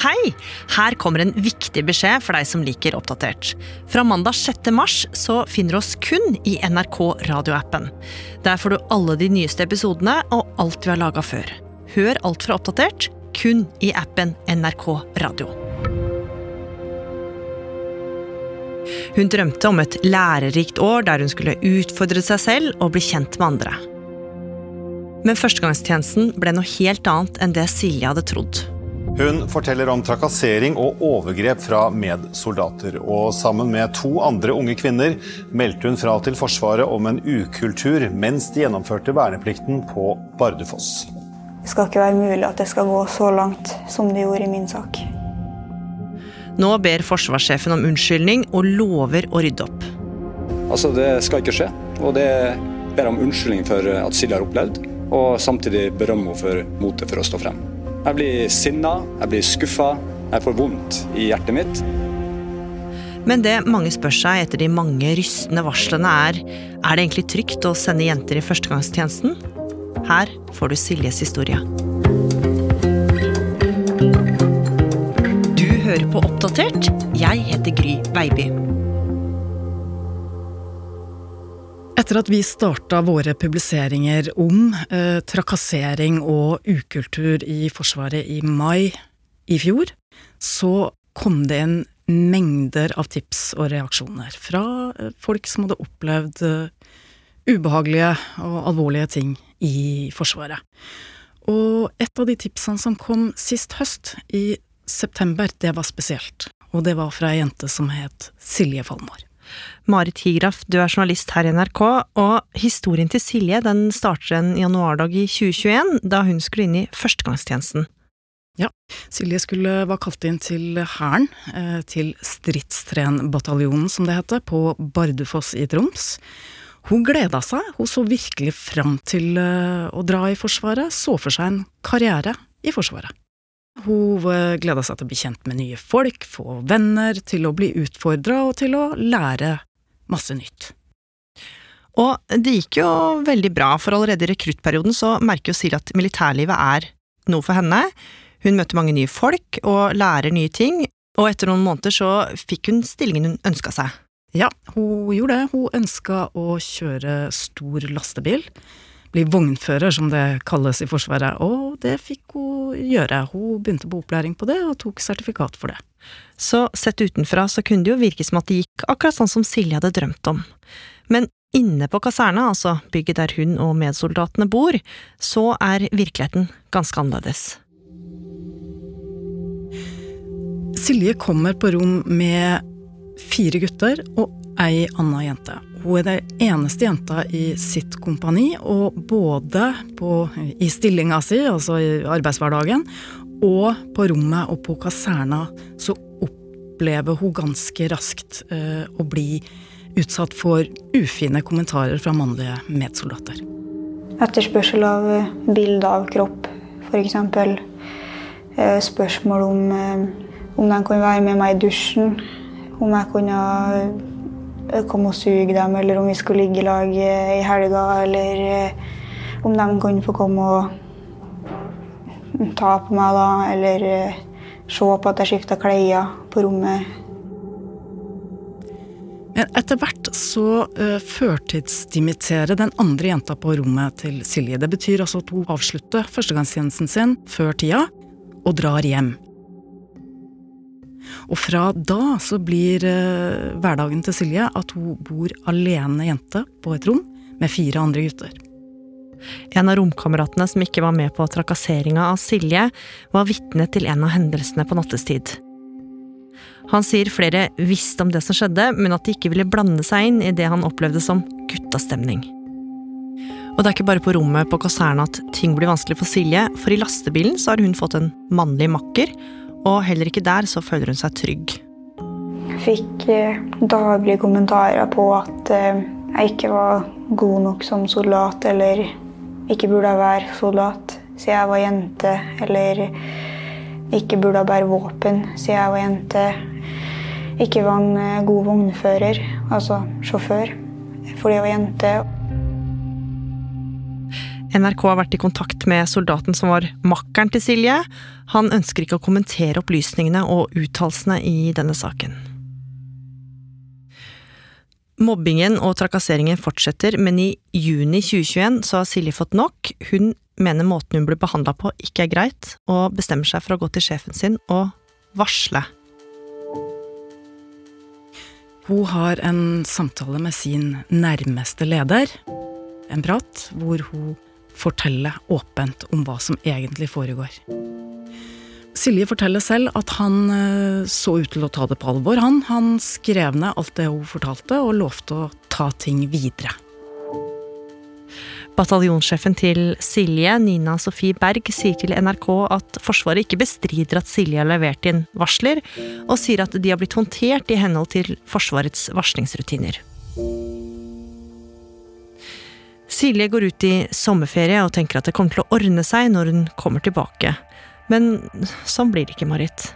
Hei! Her kommer en viktig beskjed for deg som liker Oppdatert. Fra mandag 6. mars så finner du oss kun i NRK radioappen. Der får du alle de nyeste episodene og alt vi har laga før. Hør alt fra Oppdatert kun i appen NRK Radio. Hun drømte om et lærerikt år der hun skulle utfordre seg selv og bli kjent med andre. Men førstegangstjenesten ble noe helt annet enn det Silje hadde trodd. Hun forteller om trakassering og overgrep fra medsoldater. Og sammen med to andre unge kvinner meldte hun fra til Forsvaret om en ukultur mens de gjennomførte verneplikten på Bardufoss. Det skal ikke være mulig at det skal gå så langt som det gjorde i min sak. Nå ber forsvarssjefen om unnskyldning og lover å rydde opp. Altså, Det skal ikke skje. Og det ber om unnskyldning for at Silje har opplevd, og samtidig berømme henne for motet for å stå frem. Jeg blir sinna, jeg blir skuffa, jeg får vondt i hjertet mitt. Men det mange spør seg etter de mange rystende varslene, er er det egentlig trygt å sende jenter i førstegangstjenesten? Her får du Siljes historie. Du hører på Oppdatert. Jeg heter Gry Veiby. Etter at vi starta våre publiseringer om eh, trakassering og ukultur i Forsvaret i mai i fjor, så kom det inn mengder av tips og reaksjoner fra eh, folk som hadde opplevd eh, ubehagelige og alvorlige ting i Forsvaret. Og et av de tipsene som kom sist høst, i september, det var spesielt. Og det var fra ei jente som het Silje Falmår. Marit Higraff, du er journalist her i NRK, og historien til Silje den starter en januardag i 2021, da hun skulle inn i førstegangstjenesten. Ja, Silje skulle var kalt inn til Hæren, eh, til Stridstrenbataljonen som det heter, på Bardufoss i Troms. Hun gleda seg, hun så virkelig fram til eh, å dra i Forsvaret, så for seg en karriere i Forsvaret. Hun eh, gleda seg til å bli kjent med nye folk, få venner, til å bli utfordra og til å lære masse nytt. Og det gikk jo veldig bra, for allerede i rekruttperioden så merker jo Silje at militærlivet er noe for henne. Hun møter mange nye folk og lærer nye ting, og etter noen måneder så fikk hun stillingen hun ønska seg. Ja, hun gjorde det. Hun ønska å kjøre stor lastebil. Bli vognfører, som det kalles i Forsvaret, og det fikk hun gjøre. Hun begynte på opplæring på det, og tok sertifikat for det. Så sett utenfra så kunne det jo virke som at det gikk akkurat sånn som Silje hadde drømt om. Men inne på kaserna, altså bygget der hun og medsoldatene bor, så er virkeligheten ganske annerledes. Silje kommer på rom med fire gutter og ei anna jente. Hun er den eneste jenta i sitt kompani, og både på, i stillinga si, altså i arbeidshverdagen, og på rommet og på kaserna, så opplever hun ganske raskt eh, å bli utsatt for ufine kommentarer fra mannlige medsoldater. Etterspørsel av bilde bilder av kropp, f.eks. Eh, spørsmål om, eh, om de kunne være med meg i dusjen. Om jeg kunne eh, komme og suge dem, eller om vi skulle ligge i lag eh, i helga. Eller eh, om de kunne få komme og ta på meg, da. Eller se på at jeg skifta klær på rommet. Men etter hvert så førtidsdimitterer den andre jenta på rommet til Silje. Det betyr altså at hun avslutter førstegangstjenesten sin før tida, og drar hjem. Og fra da så blir eh, hverdagen til Silje at hun bor alene jente på et rom med fire andre gutter. En av romkameratene som ikke var med på trakasseringa av Silje, var vitne til en av hendelsene på nattestid. Han sier flere visste om det som skjedde, men at de ikke ville blande seg inn i det han opplevde som guttastemning. Og det er ikke bare på rommet på kaserna at ting blir vanskelig for Silje, for i lastebilen så har hun fått en mannlig makker, og heller ikke der så føler hun seg trygg. Jeg fikk eh, daglige kommentarer på at eh, jeg ikke var god nok som soldat, eller ikke burde være soldat siden jeg var jente, eller ikke burde bære våpen siden jeg var jente. Ikke var en eh, god vognfører, altså sjåfør, fordi jeg var jente. NRK har vært i kontakt med soldaten som var makkeren til Silje. Han ønsker ikke å kommentere opplysningene og uttalelsene i denne saken. Mobbingen og trakasseringen fortsetter, men i juni 2021 så har Silje fått nok. Hun mener måten hun blir behandla på ikke er greit, og bestemmer seg for å gå til sjefen sin og varsle. Hun har en samtale med sin nærmeste leder. En prat hvor hun forteller åpent om hva som egentlig foregår. Silje forteller selv at han eh, så ut til å ta det på alvor. Han, han skrev ned alt det hun fortalte, og lovte å ta ting videre. Bataljonssjefen til Silje, Nina Sofie Berg, sier til NRK at Forsvaret ikke bestrider at Silje har levert inn varsler, og sier at de har blitt håndtert i henhold til Forsvarets varslingsrutiner. Silje går ut i sommerferie og tenker at det kommer til å ordne seg når hun kommer tilbake. Men sånn blir det ikke, Marit.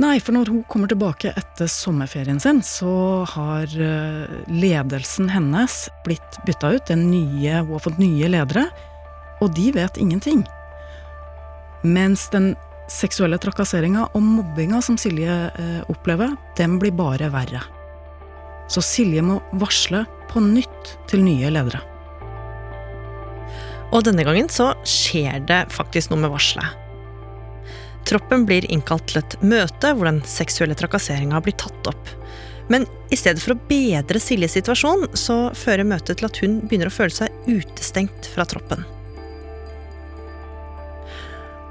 Nei, for når hun kommer tilbake etter sommerferien sin, så har eh, ledelsen hennes blitt bytta ut. Nye, hun har fått nye ledere, og de vet ingenting. Mens den seksuelle trakasseringa og mobbinga som Silje eh, opplever, den blir bare verre. Så Silje må varsle på nytt til nye ledere. Og denne gangen så skjer det faktisk noe med varselet. Troppen blir innkalt til et møte hvor den seksuelle trakasseringa blir tatt opp. Men i stedet for å bedre Siljes situasjon, så fører møtet til at hun begynner å føle seg utestengt fra troppen.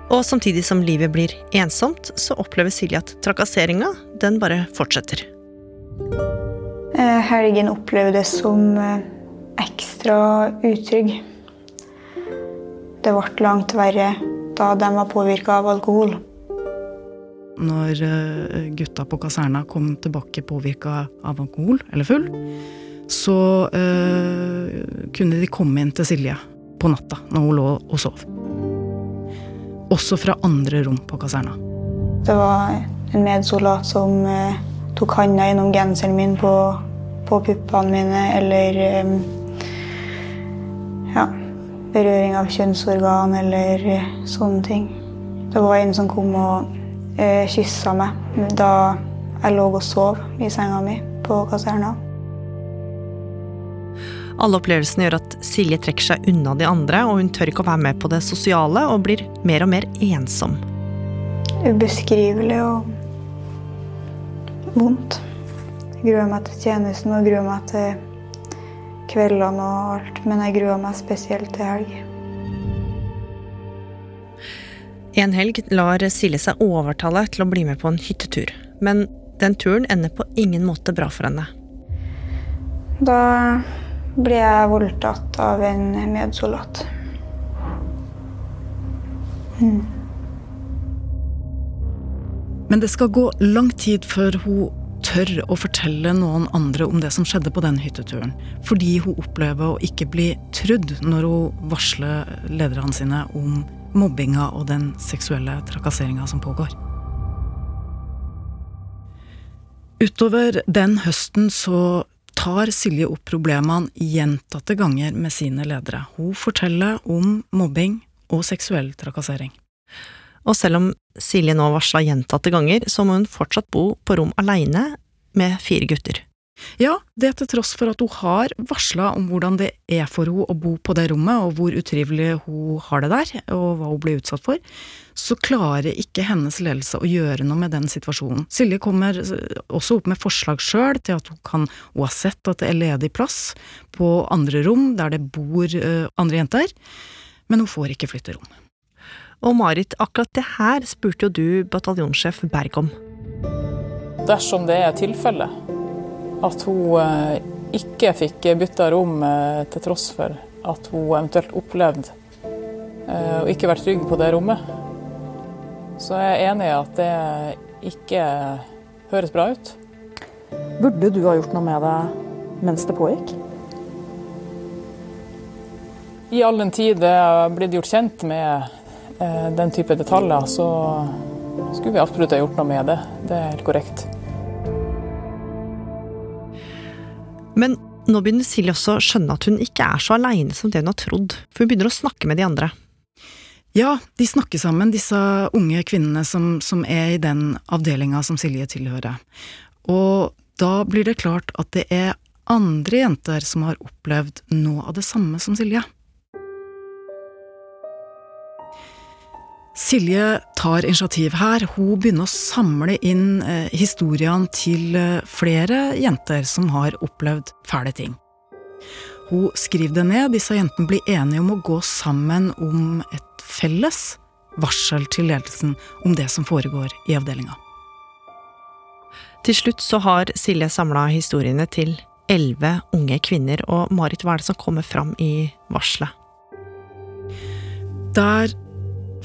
Og samtidig som livet blir ensomt, så opplever Silje at trakasseringa, den bare fortsetter. Eh, helgen opplevdes som eh, ekstra utrygg. Det ble langt verre da de var påvirka av alkohol. Når eh, gutta på kaserna kom tilbake påvirka av alkohol, eller full, så øh, kunne de komme inn til Silje på natta når hun lå og sov. Også fra andre rom på kaserna. Det var en medsoldat som øh, tok handa gjennom genseren min på, på puppene mine, eller øh, berøring av kjønnsorgan eller eh, sånne ting. Det var en som kom og eh, kyssa meg da jeg lå og sov i senga mi på kaserna. Alle opplevelsene gjør at Silje trekker seg unna de andre, og hun tør ikke å være med på det sosiale, og blir mer og mer ensom. Ubeskrivelig og vondt. Gruer meg til tjenesten og gruer meg til kveldene og alt, men jeg gruer meg spesielt til helg. En helg lar Silje seg overtale til å bli med på en hyttetur. Men den turen ender på ingen måte bra for henne. Da ble jeg voldtatt av en medsoldat. Mm. Men det skal gå lang tid før hun tør å fortelle noen andre om det som skjedde på den hytteturen. Fordi hun opplever å ikke bli trudd når hun varsler lederne sine om mobbinga og den seksuelle trakasseringa som pågår. Utover den høsten så tar Silje opp problemene gjentatte ganger med sine ledere. Hun forteller om mobbing og seksuell trakassering. Og selv om Silje nå varsla gjentatte ganger, så må hun fortsatt bo på rom aleine med fire gutter. Ja, det til tross for at hun har varsla om hvordan det er for henne å bo på det rommet, og hvor utrivelig hun har det der, og hva hun blir utsatt for, så klarer ikke hennes ledelse å gjøre noe med den situasjonen. Silje kommer også opp med forslag sjøl til at hun kan Hun har sett at det er ledig plass på andre rom der det bor uh, andre jenter, men hun får ikke flytte rom. Og Marit, akkurat det her spurte jo du bataljonssjef Berg om. Dersom det er tilfellet, at hun eh, ikke fikk bytta rom eh, til tross for at hun eventuelt opplevde å ikke være trygg på det rommet, så er jeg enig i at det ikke høres bra ut. Burde du ha gjort noe med det mens det pågikk? I all den tid det er blitt gjort kjent med Eh, den type detaljer, så skulle vi absolutt ha gjort noe med det. Det er helt korrekt. Men Nå begynner Silje også å skjønne at hun ikke er så aleine som det hun har trodd, for hun begynner å snakke med de andre. Ja, de snakker sammen, disse unge kvinnene som, som er i den avdelinga som Silje tilhører. Og da blir det klart at det er andre jenter som har opplevd noe av det samme som Silje. Silje tar initiativ her. Hun begynner å samle inn eh, historiene til eh, flere jenter som har opplevd fæle ting. Hun skriver det ned. Disse jentene blir enige om å gå sammen om et felles varsel til ledelsen om det som foregår i avdelinga. Til slutt så har Silje samla historiene til elleve unge kvinner, og Marit, hva er det som kommer fram i varselet? Der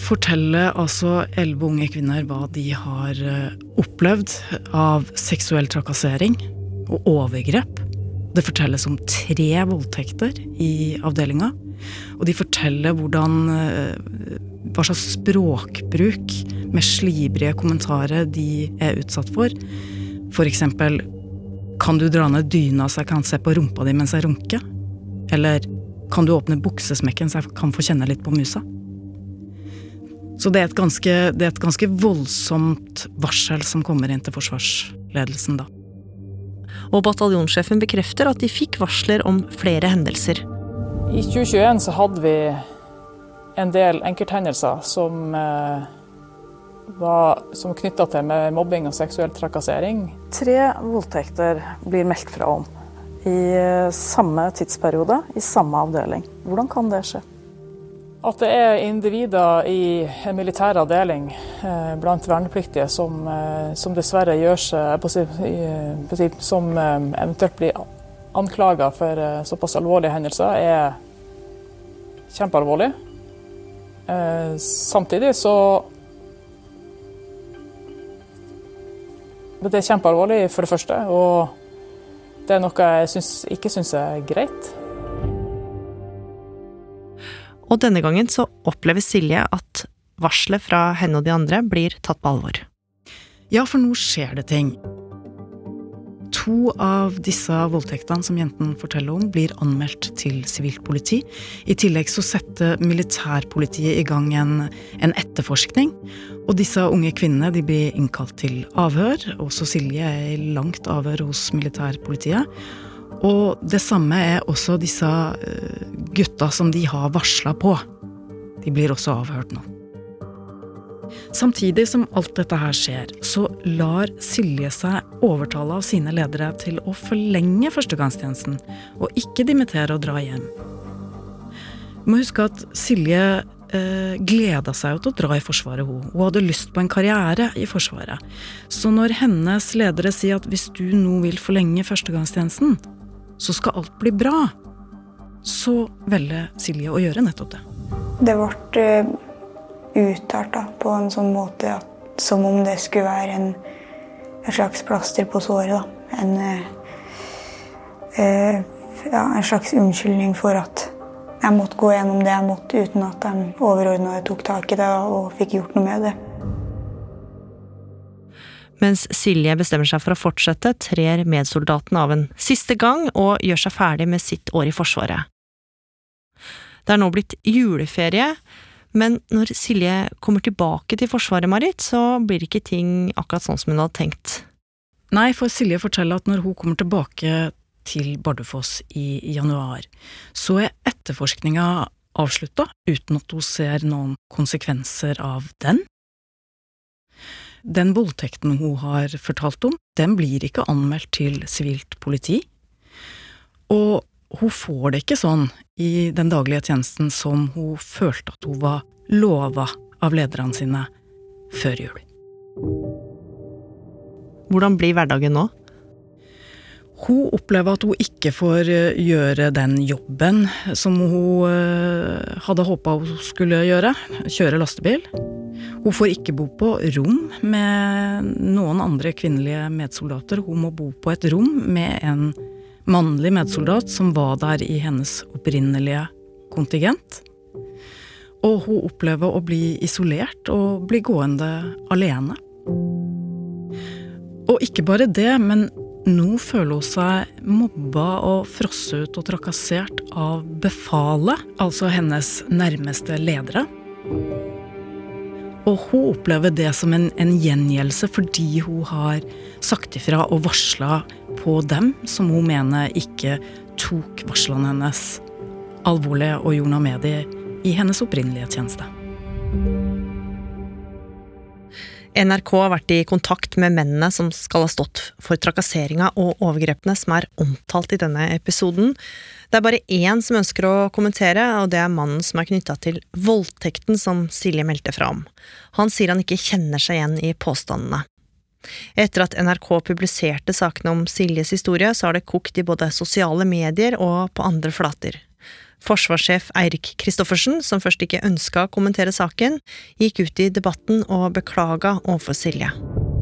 forteller altså elleve unge kvinner hva de har eh, opplevd av seksuell trakassering og overgrep. Det fortelles om tre voldtekter i avdelinga. Og de forteller hvordan eh, hva slags språkbruk med slibrige kommentarer de er utsatt for. Eksempel Kan du dra ned dyna så jeg kan se på rumpa di mens jeg runker? Eller Kan du åpne buksesmekken så jeg kan få kjenne litt på musa? Så det er, et ganske, det er et ganske voldsomt varsel som kommer inn til forsvarsledelsen da. Og bataljonssjefen bekrefter at de fikk varsler om flere hendelser. I 2021 så hadde vi en del enkelthendelser som eh, var som knytta til med mobbing og seksuell trakassering. Tre voldtekter blir meldt fra om i eh, samme tidsperiode, i samme avdeling. Hvordan kan det skje? At det er individer i en militær avdeling eh, blant vernepliktige som, eh, som, dessverre gjør seg si, si, Som eh, eventuelt blir anklaga for eh, såpass alvorlige hendelser, er kjempealvorlig. Eh, samtidig så Det er kjempealvorlig, for det første. Og det er noe jeg synes, ikke syns er greit. Og denne gangen så opplever Silje at varselet fra henne og de andre blir tatt på alvor. Ja, for nå skjer det ting. To av disse voldtektene som jenten forteller om, blir anmeldt til sivilt politi. I tillegg så setter militærpolitiet i gang en, en etterforskning. Og disse unge kvinnene de blir innkalt til avhør. Også Silje er i langt avhør hos militærpolitiet. Og det samme er også disse eh, gutta som de har varsla på. De blir også avhørt nå. Samtidig som alt dette her skjer, så lar Silje seg overtale av sine ledere til å forlenge førstegangstjenesten, og ikke dimittere og dra hjem. Du må huske at Silje eh, gleda seg jo til å dra i Forsvaret, hun. Hun hadde lyst på en karriere i Forsvaret. Så når hennes ledere sier at hvis du nå vil forlenge førstegangstjenesten, så skal alt bli bra, så velger Silje å gjøre nettopp det. Det ble uh, uttalt på en sånn måte at, som om det skulle være en, en slags plaster på såret. Da. En, uh, uh, ja, en slags unnskyldning for at jeg måtte gå gjennom det jeg måtte, uten at de overordnede tok tak i det og fikk gjort noe med det. Mens Silje bestemmer seg for å fortsette, trer medsoldaten av en siste gang og gjør seg ferdig med sitt år i Forsvaret. Det er nå blitt juleferie, men når Silje kommer tilbake til Forsvaret, Marit, så blir ikke ting akkurat sånn som hun hadde tenkt. Nei, for Silje forteller at når hun kommer tilbake til Bardufoss i januar, så er etterforskninga avslutta uten at hun ser noen konsekvenser av den. Den voldtekten hun har fortalt om, den blir ikke anmeldt til sivilt politi. Og hun får det ikke sånn i den daglige tjenesten som hun følte at hun var lova av lederne sine før jul. Hvordan blir hverdagen nå? Hun opplever at hun ikke får eh, gjøre den jobben som hun eh, hadde håpa hun skulle gjøre, kjøre lastebil. Hun får ikke bo på rom med noen andre kvinnelige medsoldater. Hun må bo på et rom med en mannlig medsoldat som var der i hennes opprinnelige kontingent. Og hun opplever å bli isolert og bli gående alene. Og ikke bare det, men nå føler hun seg mobba og frosset ut og trakassert av befalet, altså hennes nærmeste ledere. Og hun opplever det som en, en gjengjeldelse fordi hun har sagt ifra og varsla på dem som hun mener ikke tok varslene hennes alvorlig og gjorde noe med dem i hennes opprinnelige tjeneste. NRK har vært i kontakt med mennene som skal ha stått for trakasseringa og overgrepene som er omtalt i denne episoden. Det er bare én som ønsker å kommentere, og det er mannen som er knytta til voldtekten som Silje meldte fra om. Han sier han ikke kjenner seg igjen i påstandene. Etter at NRK publiserte sakene om Siljes historie, så har det kokt i både sosiale medier og på andre flater. Forsvarssjef Eirik Kristoffersen, som først ikke ønska å kommentere saken, gikk ut i debatten og beklaga overfor Silje.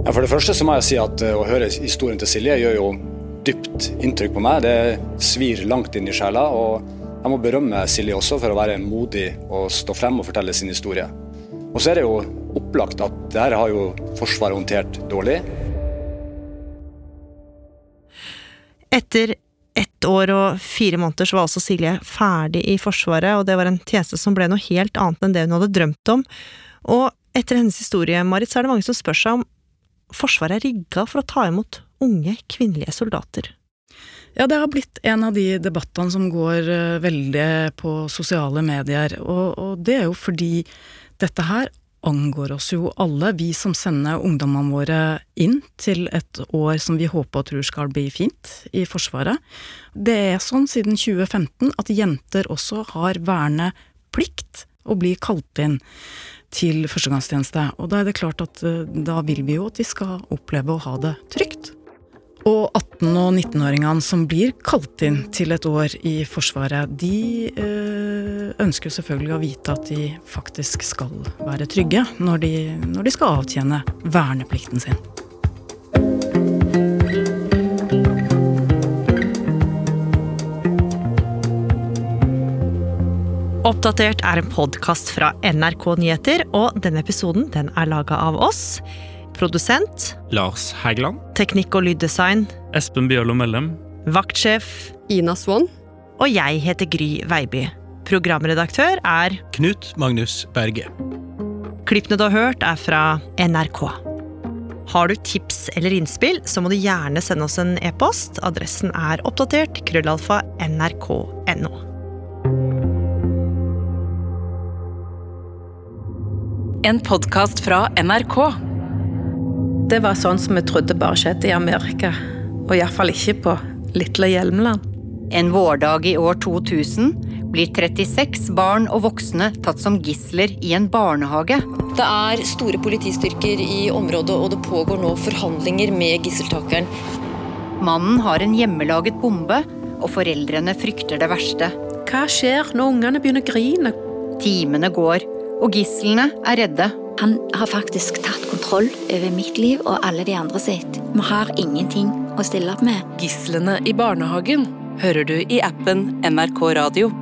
Ja, for det første så må jeg si at uh, å høre historien til Silje gjør jo dypt inntrykk på meg. Det svir langt inn i sjela. Og jeg må berømme Silje også for å være modig og stå frem og fortelle sin historie. Og så er det jo opplagt at det her har jo Forsvaret håndtert dårlig. Etter ett år og fire måneder så var også Silje ferdig i Forsvaret, og det var en tjeneste som ble noe helt annet enn det hun hadde drømt om. Og etter hennes historie, Marit, så er det mange som spør seg om Forsvaret er rigga for å ta imot unge kvinnelige soldater. Ja, det har blitt en av de debattene som går eh, veldig på sosiale medier, og, og det er jo fordi dette her angår oss jo alle, vi som sender ungdommene våre inn til et år som vi håper og tror skal bli fint i Forsvaret. Det er sånn siden 2015 at jenter også har verneplikt og blir kalt inn til førstegangstjeneste. Og da er det klart at eh, da vil vi jo at de skal oppleve å ha det trygt. Og 18- og 19-åringene som blir kalt inn til et år i Forsvaret, de øh, ønsker jo selvfølgelig å vite at de faktisk skal være trygge når de, når de skal avtjene verneplikten sin. Oppdatert er en podkast fra NRK Nyheter, og denne episoden den er laga av oss. Produsent Lars Hægeland. Teknikk og lyddesign Espen Bjørlo Mellem. Vaktsjef Ina Swann. Og jeg heter Gry Veiby. Programredaktør er Knut Magnus Berge. Klippene du har hørt, er fra NRK. Har du tips eller innspill, så må du gjerne sende oss en e-post. Adressen er oppdatert krøllalfa nrk.no. En podkast fra NRK. Det var sånn som vi trodde bare skjedde i Amerika, og iallfall ikke på lille Hjelmeland. En vårdag i år 2000 blir 36 barn og voksne tatt som gisler i en barnehage. Det er store politistyrker i området, og det pågår nå forhandlinger med gisseltakeren. Mannen har en hjemmelaget bombe, og foreldrene frykter det verste. Hva skjer når ungene begynner å grine? Timene går, og gislene er redde. Han har faktisk tatt kontroll over mitt liv og alle de andre sitt. Vi har ingenting å stille opp med. Gislene i barnehagen hører du i appen NRK Radio.